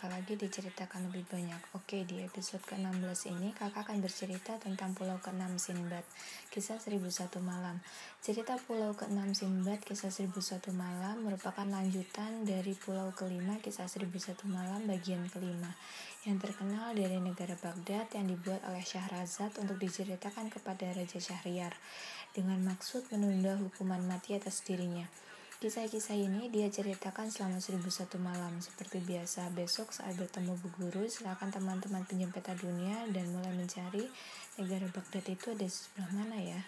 kakak lagi diceritakan lebih banyak. Oke, di episode ke-16 ini kakak akan bercerita tentang Pulau ke-6 Sinbad, kisah 1001 malam. Cerita Pulau ke-6 Sinbad, kisah 1001 malam merupakan lanjutan dari Pulau kelima, kisah 1001 malam bagian kelima, yang terkenal dari negara Baghdad yang dibuat oleh Syahrazad untuk diceritakan kepada Raja Syahriar, dengan maksud menunda hukuman mati atas dirinya. Kisah-kisah ini dia ceritakan selama 1001 malam. Seperti biasa, besok saat bertemu Bu Guru, silakan teman-teman pinjam peta dunia dan mulai mencari negara Baghdad itu ada sebelah mana ya.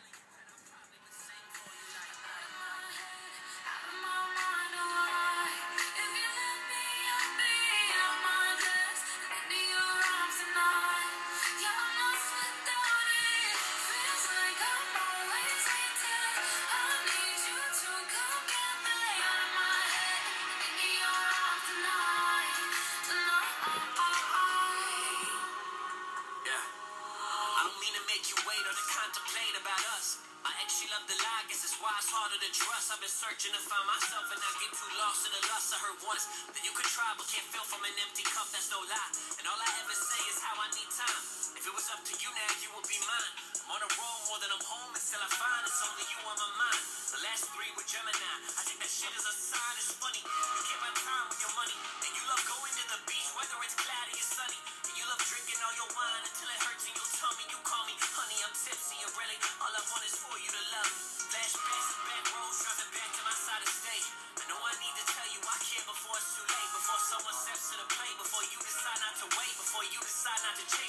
Make you wait or to contemplate about us. Ex, she loved the lie, guess it's why it's harder to trust. I've been searching to find myself and I get too lost in the lust. I heard once that you could try but can't fill from an empty cup, that's no lie. And all I ever say is how I need time. If it was up to you now, you would be mine. I'm on a roll more than I'm home until I find it's only you on my mind. The last three were Gemini. I think that shit is a sign, it's funny. You can't buy time with your money. And you love going to the beach, whether it's cloudy or sunny. And you love drinking all your wine until it Really all I want is for you to love. Flashbacks back roads, driving back to my side of stage. I know I need to tell you I care before it's too late. Before someone steps to the plate. Before you decide not to wait. Before you decide not to chase.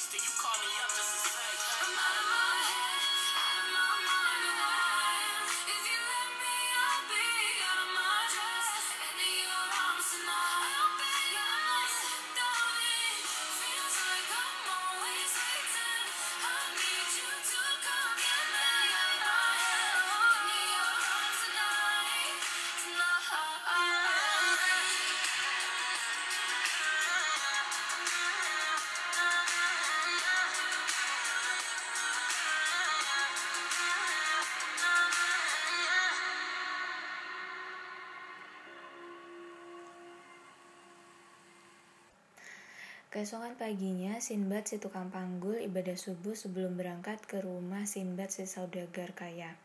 Keesokan paginya, Sinbad si tukang panggul ibadah subuh sebelum berangkat ke rumah Sinbad si saudagar kaya.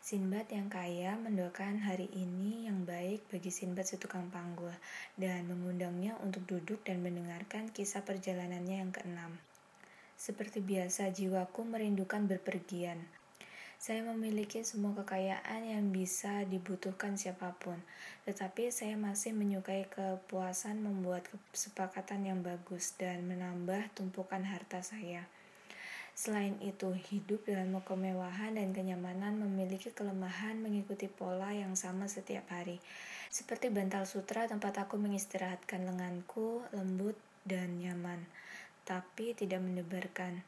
Sinbad yang kaya mendoakan hari ini yang baik bagi Sinbad si tukang panggul dan mengundangnya untuk duduk dan mendengarkan kisah perjalanannya yang keenam. Seperti biasa, jiwaku merindukan berpergian. Saya memiliki semua kekayaan yang bisa dibutuhkan siapa pun, tetapi saya masih menyukai kepuasan membuat kesepakatan yang bagus dan menambah tumpukan harta saya. Selain itu, hidup dalam kemewahan dan kenyamanan memiliki kelemahan mengikuti pola yang sama setiap hari. Seperti bantal sutra tempat aku mengistirahatkan lenganku lembut dan nyaman, tapi tidak mendebarkan.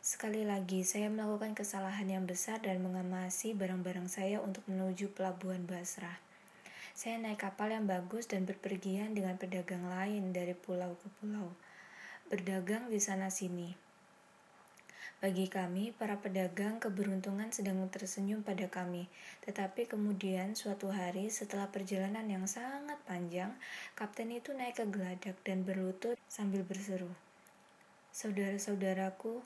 Sekali lagi, saya melakukan kesalahan yang besar dan mengemasi barang-barang saya untuk menuju pelabuhan Basrah. Saya naik kapal yang bagus dan berpergian dengan pedagang lain dari pulau ke pulau, berdagang di sana-sini. Bagi kami, para pedagang keberuntungan sedang tersenyum pada kami. Tetapi kemudian suatu hari setelah perjalanan yang sangat panjang, kapten itu naik ke geladak dan berlutut sambil berseru. Saudara-saudaraku,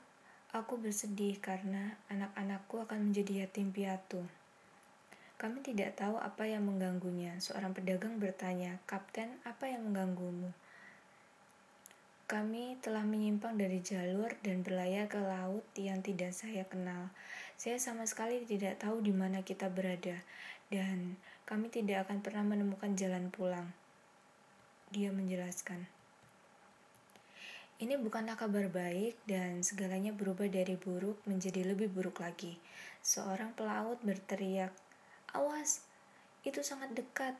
aku bersedih karena anak-anakku akan menjadi yatim piatu. Kami tidak tahu apa yang mengganggunya. Seorang pedagang bertanya, Kapten, apa yang mengganggumu? Kami telah menyimpang dari jalur dan berlayar ke laut yang tidak saya kenal. Saya sama sekali tidak tahu di mana kita berada, dan kami tidak akan pernah menemukan jalan pulang. Dia menjelaskan. Ini bukanlah kabar baik, dan segalanya berubah dari buruk menjadi lebih buruk lagi. Seorang pelaut berteriak, "Awas, itu sangat dekat!"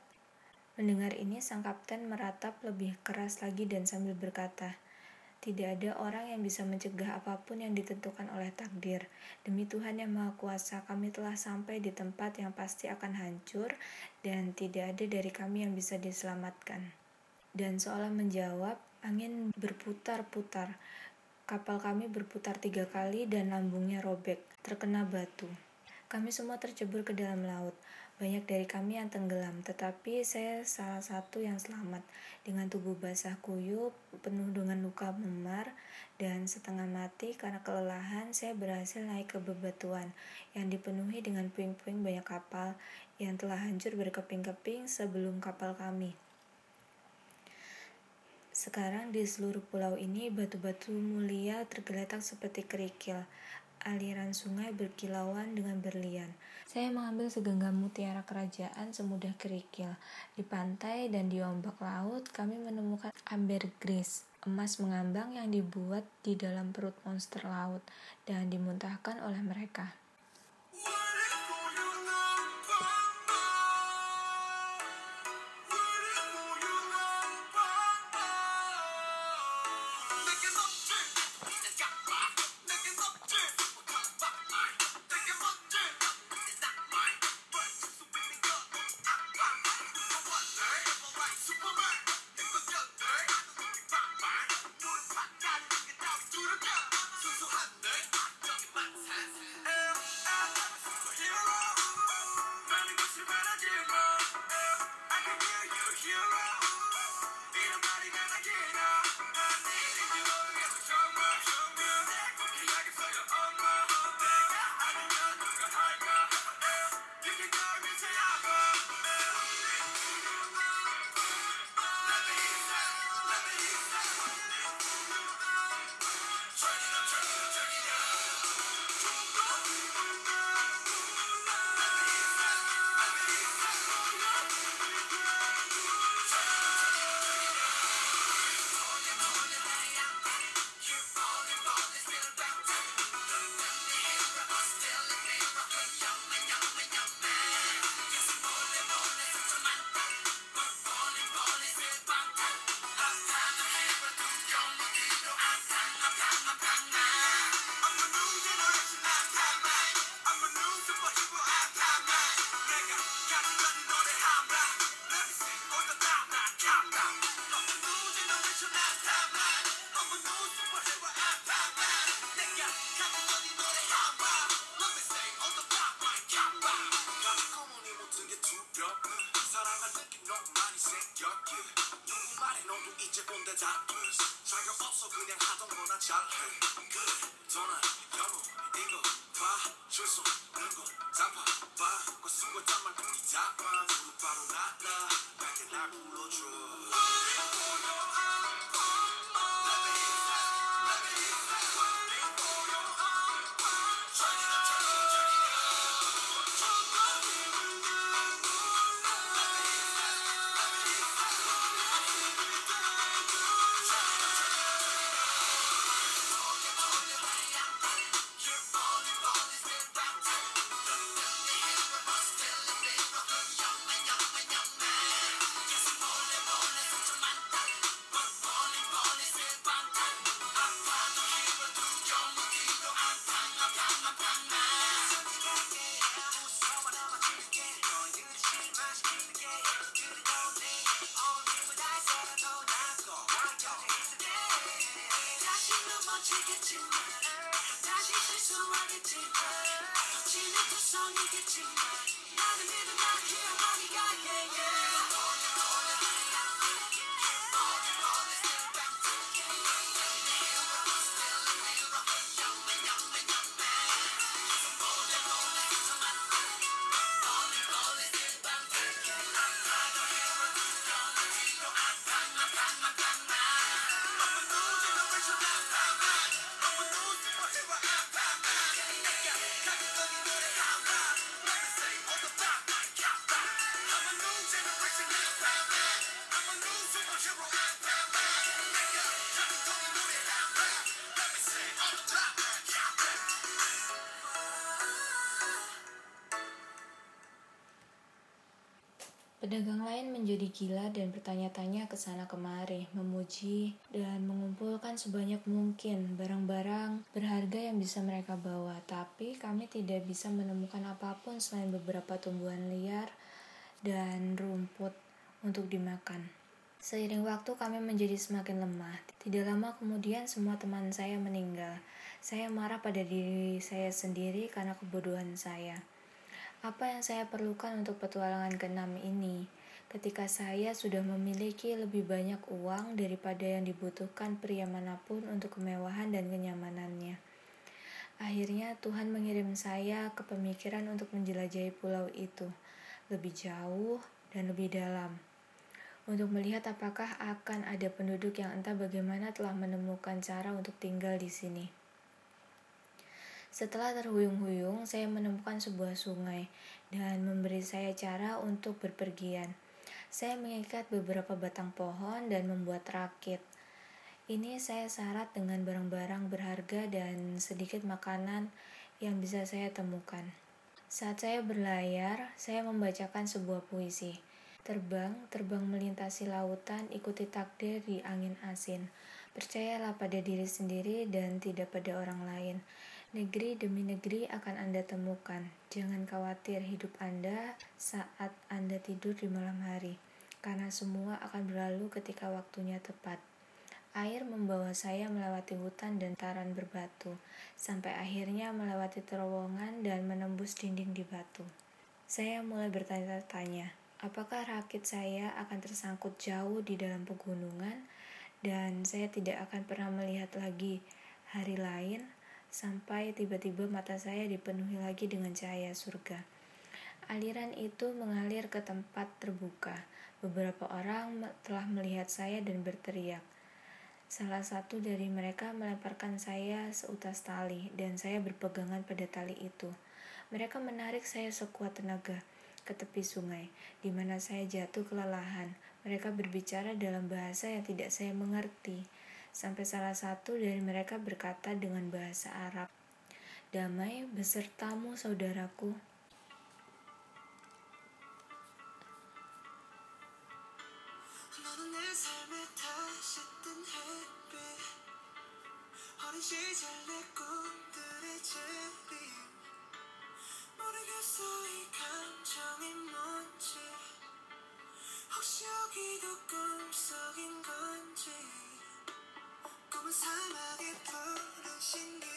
Mendengar ini, sang kapten meratap lebih keras lagi dan sambil berkata, "Tidak ada orang yang bisa mencegah apa pun yang ditentukan oleh takdir. Demi Tuhan yang Maha Kuasa, kami telah sampai di tempat yang pasti akan hancur, dan tidak ada dari kami yang bisa diselamatkan." Dan seolah menjawab, angin berputar-putar. Kapal kami berputar tiga kali dan lambungnya robek, terkena batu. Kami semua tercebur ke dalam laut. Banyak dari kami yang tenggelam, tetapi saya salah satu yang selamat. Dengan tubuh basah kuyup, penuh dengan luka memar, dan setengah mati karena kelelahan, saya berhasil naik ke bebatuan yang dipenuhi dengan puing-puing banyak kapal yang telah hancur berkeping-keping sebelum kapal kami. Sekarang di seluruh pulau ini batu-batu mulia tergeletak seperti kerikil aliran sungai berkilauan dengan berlian. Saya mengambil segenggam mutiara kerajaan semudah kerikil. Di pantai dan di ombak laut, kami menemukan ambergris, emas mengambang yang dibuat di dalam perut monster laut dan dimuntahkan oleh mereka. 대답은 자기가 없어 그냥 하던 거나 잘해 Pedagang lain menjadi gila dan bertanya-tanya ke sana kemari, memuji dan mengumpulkan sebanyak mungkin barang-barang berharga yang bisa mereka bawa. Tapi kami tidak bisa menemukan apa pun selain beberapa tumbuhan liar dan rumput untuk dimakan. Seiring waktu kami menjadi semakin lemah. Tidak lama kemudian semua teman saya meninggal. Saya marah pada diri saya sendiri karena kebodohan saya. Apa yang saya perlukan untuk petualangan keenam ini? Ketika saya sudah memiliki lebih banyak uang daripada yang dibutuhkan pria mana pun untuk kemewahan dan kenyamanannya. Akhirnya Tuhan mengirim saya ke pemikiran untuk menjelajahi pulau itu lebih jauh dan lebih dalam untuk melihat apakah akan ada penduduk yang entah bagaimana telah menemukan cara untuk tinggal di sini. Setelah terhuyung-huyung, saya menemukan sebuah sungai dan memberi saya cara untuk berpergian. Saya mengikat beberapa batang pohon dan membuat rakit. Ini saya syarat dengan barang-barang berharga dan sedikit makanan yang bisa saya temukan. Saat saya berlayar, saya membacakan sebuah puisi. Terbang, terbang melintasi lautan, ikuti takdir di angin asin. Percayalah pada diri sendiri dan tidak pada orang lain. Negeri demi negeri akan Anda temukan. Jangan khawatir hidup Anda saat Anda tidur di malam hari, karena semua akan berlalu ketika waktunya tepat. Air membawa saya melewati hutan dan taran berbatu, sampai akhirnya melewati terowongan dan menembus dinding di batu. Saya mulai bertanya-tanya, apakah rakit saya akan tersangkut jauh di dalam pegunungan, dan saya tidak akan pernah melihat lagi hari lain sampai tiba-tiba mata saya dipenuhi lagi dengan cahaya surga. Aliran itu mengalir ke tempat terbuka. Beberapa orang telah melihat saya dan berteriak. Salah satu dari mereka melemparkan saya seutas tali, dan saya berpegangan pada tali itu. Mereka menarik saya sekuat tenaga ke tepi sungai, di mana saya jatuh kelelahan. Mereka berbicara dalam bahasa yang tidak saya mengerti sampai salah satu dari mereka berkata dengan bahasa Arab, "Damai besertamu, saudaraku." 너무 사막에 푸른 신기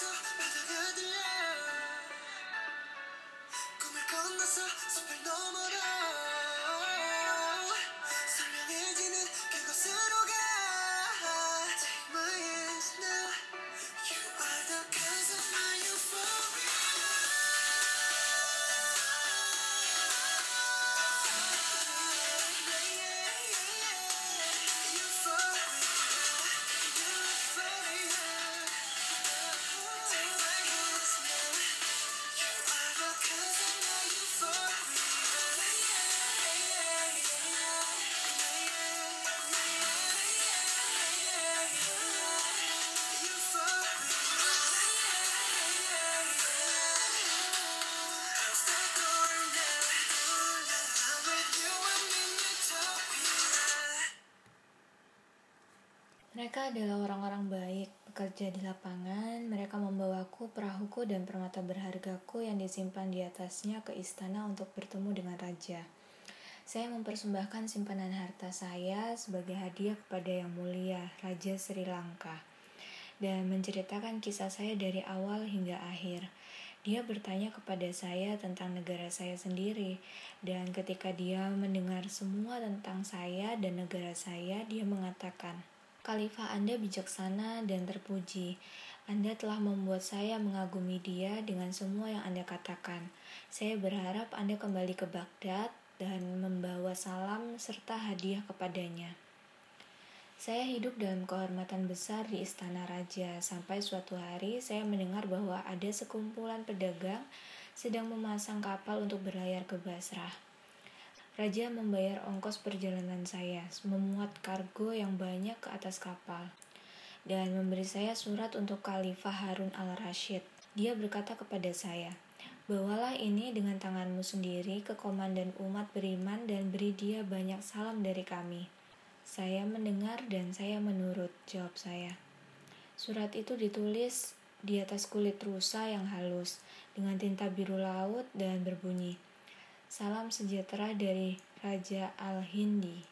Come il condosso sopra il nome Mereka adalah orang-orang baik, bekerja di lapangan. Mereka membawaku perahuku dan permata berhargaku yang disimpan di atasnya ke istana untuk bertemu dengan raja. Saya mempersembahkan simpanan harta saya sebagai hadiah kepada Yang Mulia, Raja Sri Lanka, dan menceritakan kisah saya dari awal hingga akhir. Dia bertanya kepada saya tentang negara saya sendiri, dan ketika dia mendengar semua tentang saya dan negara saya, dia mengatakan, Khalifah Anda bijaksana dan terpuji. Anda telah membuat saya mengagumi dia dengan semua yang Anda katakan. Saya berharap Anda kembali ke Baghdad dan membawa salam serta hadiah kepadanya. Saya hidup dalam kehormatan besar di istana raja sampai suatu hari saya mendengar bahwa ada sekumpulan pedagang sedang memasang kapal untuk berlayar ke Basrah. Raja membayar ongkos perjalanan saya, memuat kargo yang banyak ke atas kapal, dan memberi saya surat untuk Khalifah Harun al-Rashid. Dia berkata kepada saya, Bawalah ini dengan tanganmu sendiri ke komandan umat beriman dan beri dia banyak salam dari kami. Saya mendengar dan saya menurut, jawab saya. Surat itu ditulis di atas kulit rusa yang halus dengan tinta biru laut dan berbunyi, Salam sejahtera dari Raja Al-Hindi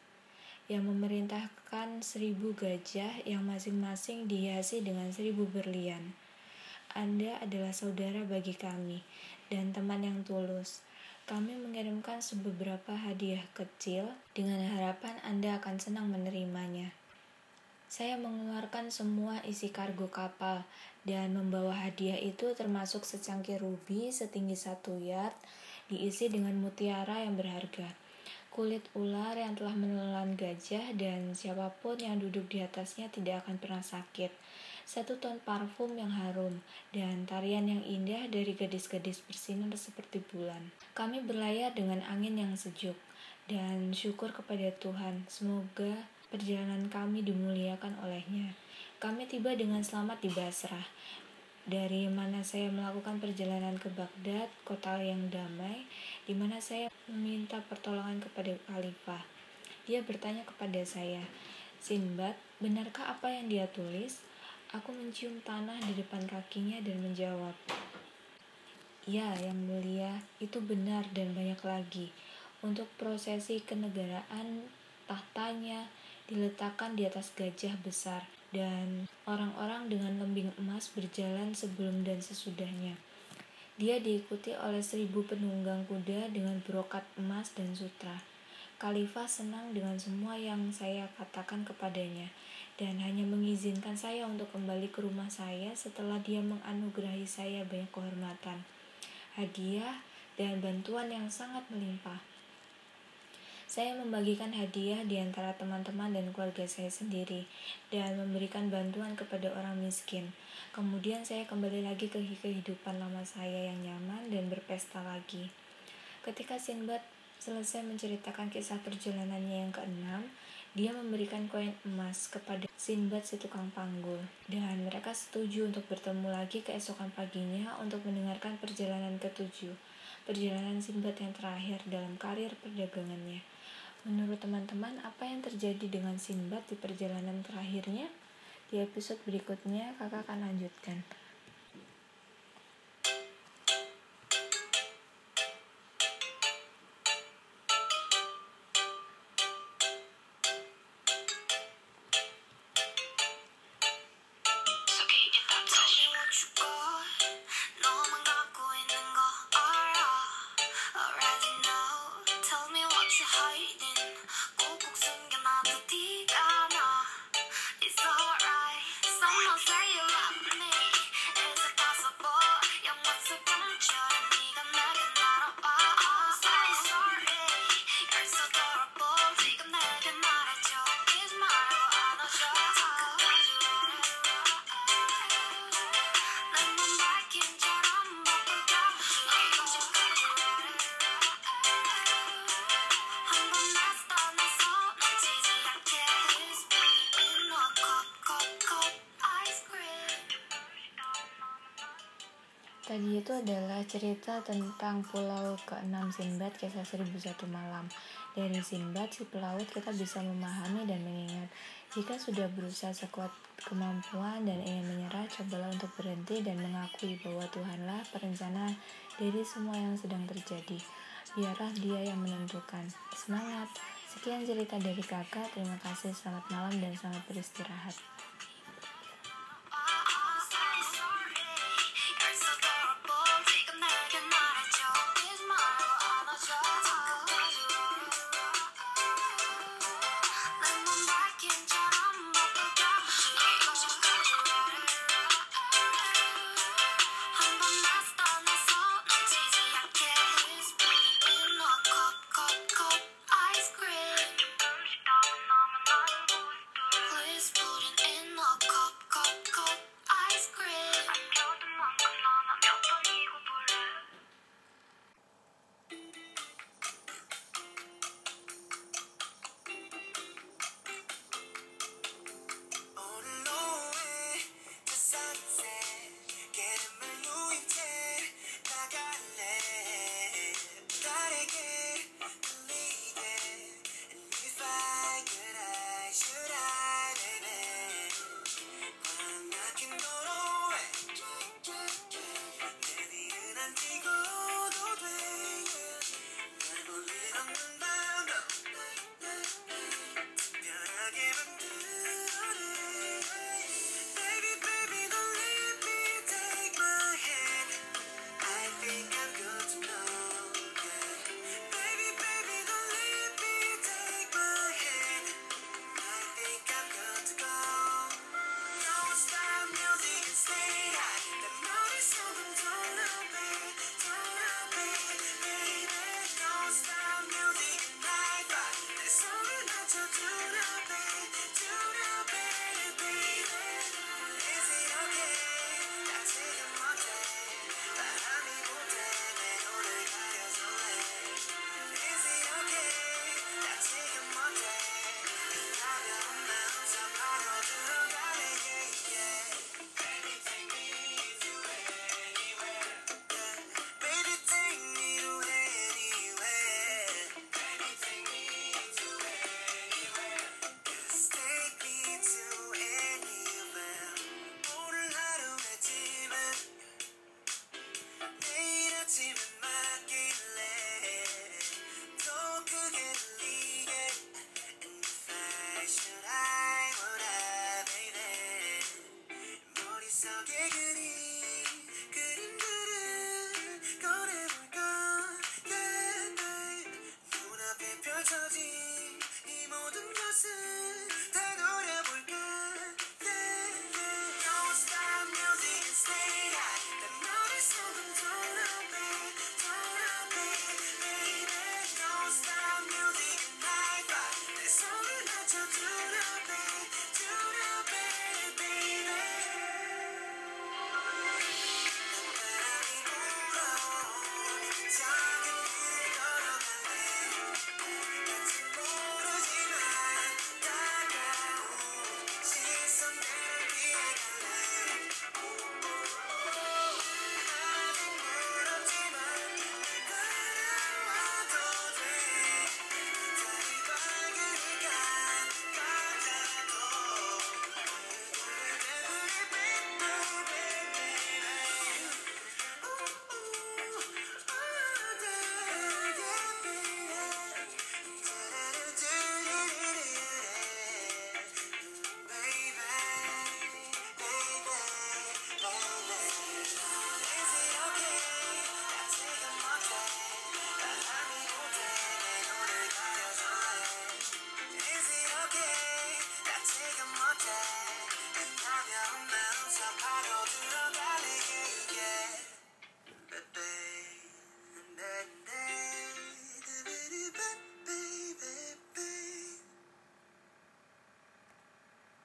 yang memerintahkan seribu gajah yang masing-masing dihiasi dengan seribu berlian. Anda adalah saudara bagi kami dan teman yang tulus. Kami mengirimkan beberapa hadiah kecil dengan harapan Anda akan senang menerimanya. Saya mengeluarkan semua isi kargo kapal dan membawa hadiah itu termasuk secangkir rubi setinggi satu yard diisi dengan mutiara yang berharga, kulit ular yang telah menelan gajah, dan siapa pun yang duduk di atasnya tidak akan pernah sakit. Satu ton parfum yang harum, dan tarian yang indah dari gadis-gadis bersinar seperti bulan. Kami berlayar dengan angin yang sejuk, dan syukur kepada Tuhan. Semoga perjalanan kami dimuliakan olehnya. Kami tiba dengan selamat di Basrah, dari mana saya melakukan perjalanan ke Baghdad, kota yang damai, di mana saya meminta pertolongan kepada khalifah. Dia bertanya kepada saya, Sinbad, benarkah apa yang dia tulis? Aku mencium tanah di depan kakinya dan menjawab, Ya, yang mulia, itu benar dan banyak lagi. Untuk prosesi kenegaraan, tahtanya diletakkan di atas gajah besar dan orang-orang dengan lembing emas berjalan sebelum dan sesudahnya. Dia diikuti oleh seribu penunggang kuda dengan brokat emas dan sutra. Khalifah senang dengan semua yang saya katakan kepadanya dan hanya mengizinkan saya untuk kembali ke rumah saya setelah dia menganugerahi saya banyak kehormatan, hadiah, dan bantuan yang sangat melimpah. Saya membagikan hadiah di antara teman-teman dan keluarga saya sendiri dan memberikan bantuan kepada orang miskin. Kemudian saya kembali lagi ke kehidupan lama saya yang nyaman dan berpesta lagi. Ketika Sinbad selesai menceritakan kisah perjalanannya yang keenam, dia memberikan koin emas kepada Sinbad si tukang panggul, dan mereka setuju untuk bertemu lagi keesokan paginya untuk mendengarkan perjalanan ketujuh, perjalanan Sinbad yang terakhir dalam karir perdagangannya. Menurut teman-teman, apa yang terjadi dengan Sinbad di perjalanan terakhirnya? Di episode berikutnya, kakak akan lanjutkan. Tadi itu adalah cerita tentang pulau ke-6 Sinbad kisah 1001 malam. Dari Sinbad si pelaut kita bisa memahami dan mengingat Jika sudah berusaha sekuat kemampuan dan ingin menyerah, cobalah untuk berhenti dan mengakui bahwa Tuhanlah perencana dari semua yang sedang terjadi. Biarlah dia yang menentukan. Semangat! Sekian cerita dari kakak. Terima kasih. Selamat malam dan selamat beristirahat. of you.